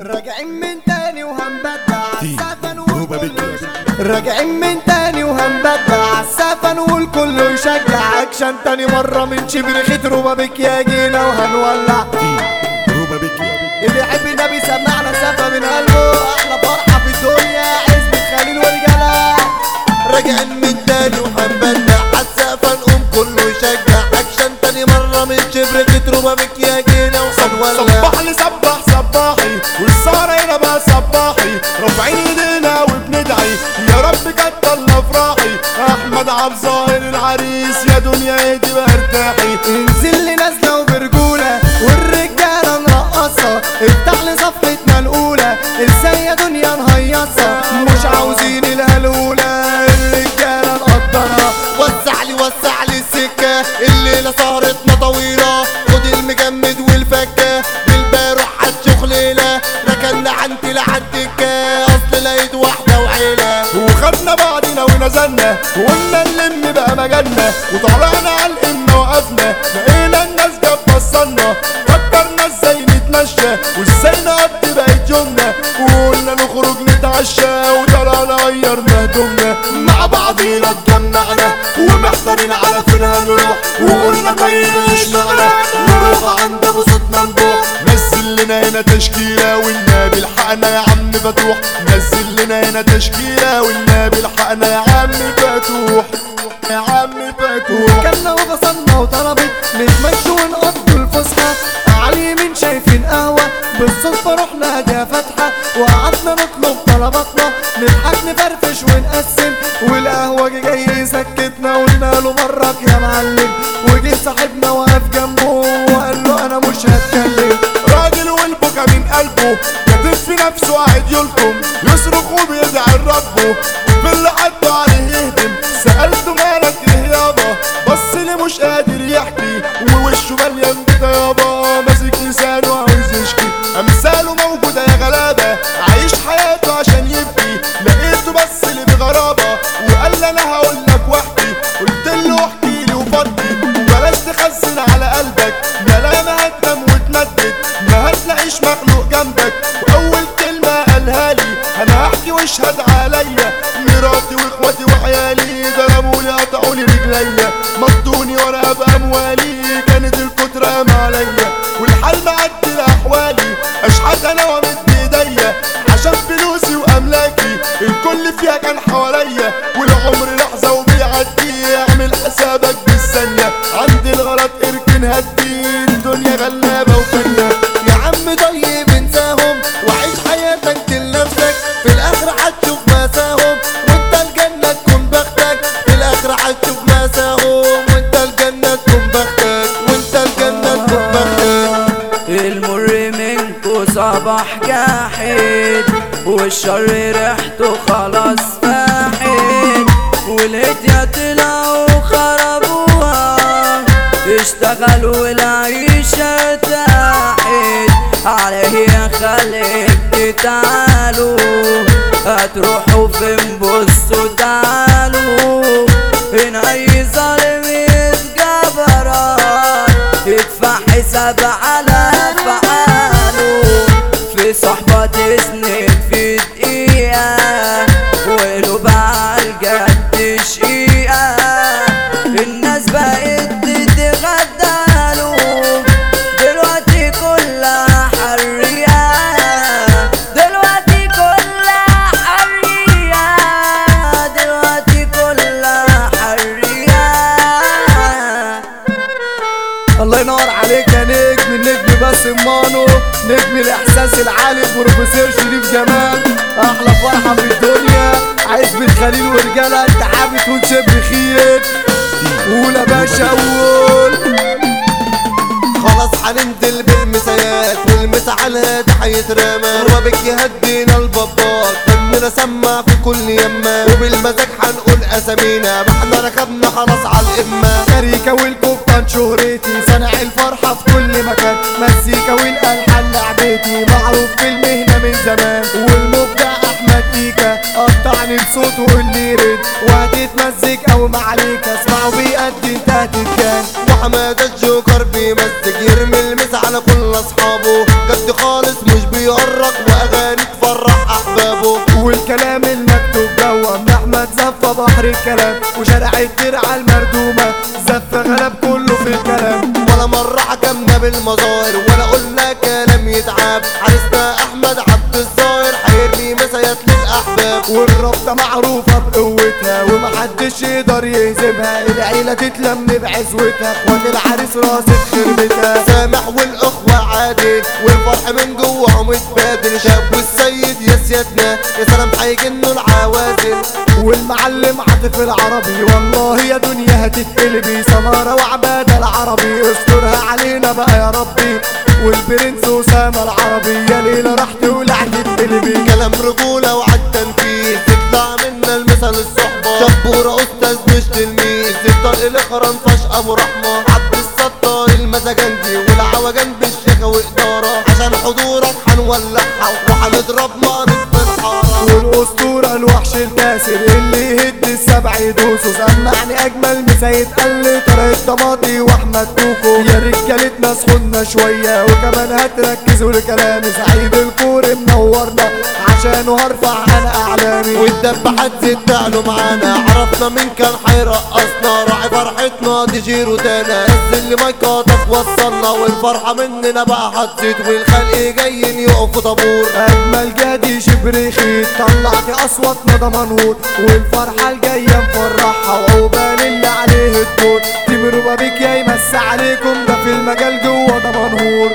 راجعين من تاني وهنبدع عالسفن والكل. راجعين من تاني وهنبدع عالسفن والكل يشجع. أكشن تاني مرة من شبر خيط روبا بك يا جينا وهنولع. روبا بيكي اللي يحب النبي سمعنا سفة من قلبه. من بك يا جينا وهنولع صبح لي صبح صباحي والسهرة هنا بقى صباحي. رافعين إيدينا وبندعي يا رب كتر أفراحي. أحمد عبد ظاهر العريس يا دنيا اهدي بقى أرتاحي. انزل لي نازلة وبرجولة والرجالة نرقصها افتح لي صفحتنا الأولى إزاي يا دنيا نهيصها مش عاوزين وخدنا بعضنا ونزلنا وقلنا نلم بقى مجالنا وطلعنا على القمة وقفنا لقينا الناس جت بصلنا فكرنا إزاي نتمشى وإزاي نقضي بقيت يومنا وقلنا نخرج نتعشى وطلعنا غيرنا هدومنا. مع بعضينا اتجمعنا ومحتارين على فين هنروح وقلنا طيب هنا تشكيلة والنبي الحقنا يا عم فتوح نزل لنا هنا تشكيلة والنبي الحقنا يا عم فتوح يا عم فتوح كلنا وغصنا وطلبت نتمشوا ونقضوا الفسحة. على اليمين شايفين قهوة بالصدفة رحنا هادية فاتحة واشهد عليا مراتي واخواتي وعيالي ضربوا لي قطعوا لي رجليا مضوني وأنا باموالي كانت الكتره قام عليا والحال معدي لاحوالي اشحت أنا وامد بايديا عشان فلوسي وأملاكي الكل فيها كان حواليا صباح جاحد والشر ريحته خلاص فاحد والهدية طلعوا خربوها اشتغلوا والعيشة تاحت عليه خالق تعالوا هتروحوا فين؟ بصوا تعالوا. هنا أي ظالم يتجبر. يدفع حساب على نجم الاحساس العالي بروفيسور شريف جمال. أحلى فرحه في الدنيا عزبة خليل ورجاله أنت حابب ونشب خير قول يا باشا قول. خلاص هننزل بالمسايات والمسا على الهادي هيترمى وبك يهدينا البابات دمنا سمع في كل يمة وبالمزاج هنقول أسامينا. ما إحنا ركبنا خلاص على القمة شريكة والكفتان شهرتي صانع الفرحة في كل مكان. وبيأدي انت هتتكان وحماد الجوكر بيمزج يرمي المس على كل أصحابه. جد خالص مش بيقرق واغاني تفرح أحبابه. والكلام المكتوب جوا من أحمد زفه بحر الكلام. وشارع الدرع المردومة زف غلب كله في الكلام. ولا مرة حكمنا بالمظاهر ولا قلنا كلام يتعاب. عرسنا أحمد والرابطة معروفة بقوتها ومحدش يقدر يهزمها. العيلة تتلم بعزوتها اخوات العريس راسة خربتها سامح والأخوة عادل والفرح من جواهم اتبادل. شاب والسيد يا سيادنا يا سلام هيجنوا العوازل. والمعلم عاطف العربي والله يا دنيا هتتقلبي سمارة وعبادة العربي أسترها علينا بقى يا ربي. والبرنس أسامة العربي يا ليلة راح تولع تتقلبي كلام رجولة الصحبة شبورة أستاذ مش تلميذ. الطلق لخرنفش أبو رحمة عبد الستار المزاجنجي والعوجان بالشيخة وإدارة. عشان حضورك هنولعها وهنضرب نار في الحارة والأسطورة الوحش الكاسر اللي يهد السبع يدوسه سمعني أجمل مسا يتقل طريق طماطي وأحمد كوكو يا رجالتنا سخنا شوية وكمان هتركزوا لكلامي سعيد الكوري منورنا عشان هرفع أنا اعلامي والدبحات زيت تعلوا معانا. عرفنا مين كان حيرقصنا راعي فرحتنا دي جيرو تانا اللي ما يقاطف وصلنا والفرحة مننا بقى هتزيد والخلق جايين يقفوا طابور. أجمل جدي شبريخي طلعت اصواتنا ده منهور. والفرحة الجاية مفرحها وعقبال اللي عليه الدور. تمروا بيك يا يمس عليكم. ده في المجال جوه ده منهور.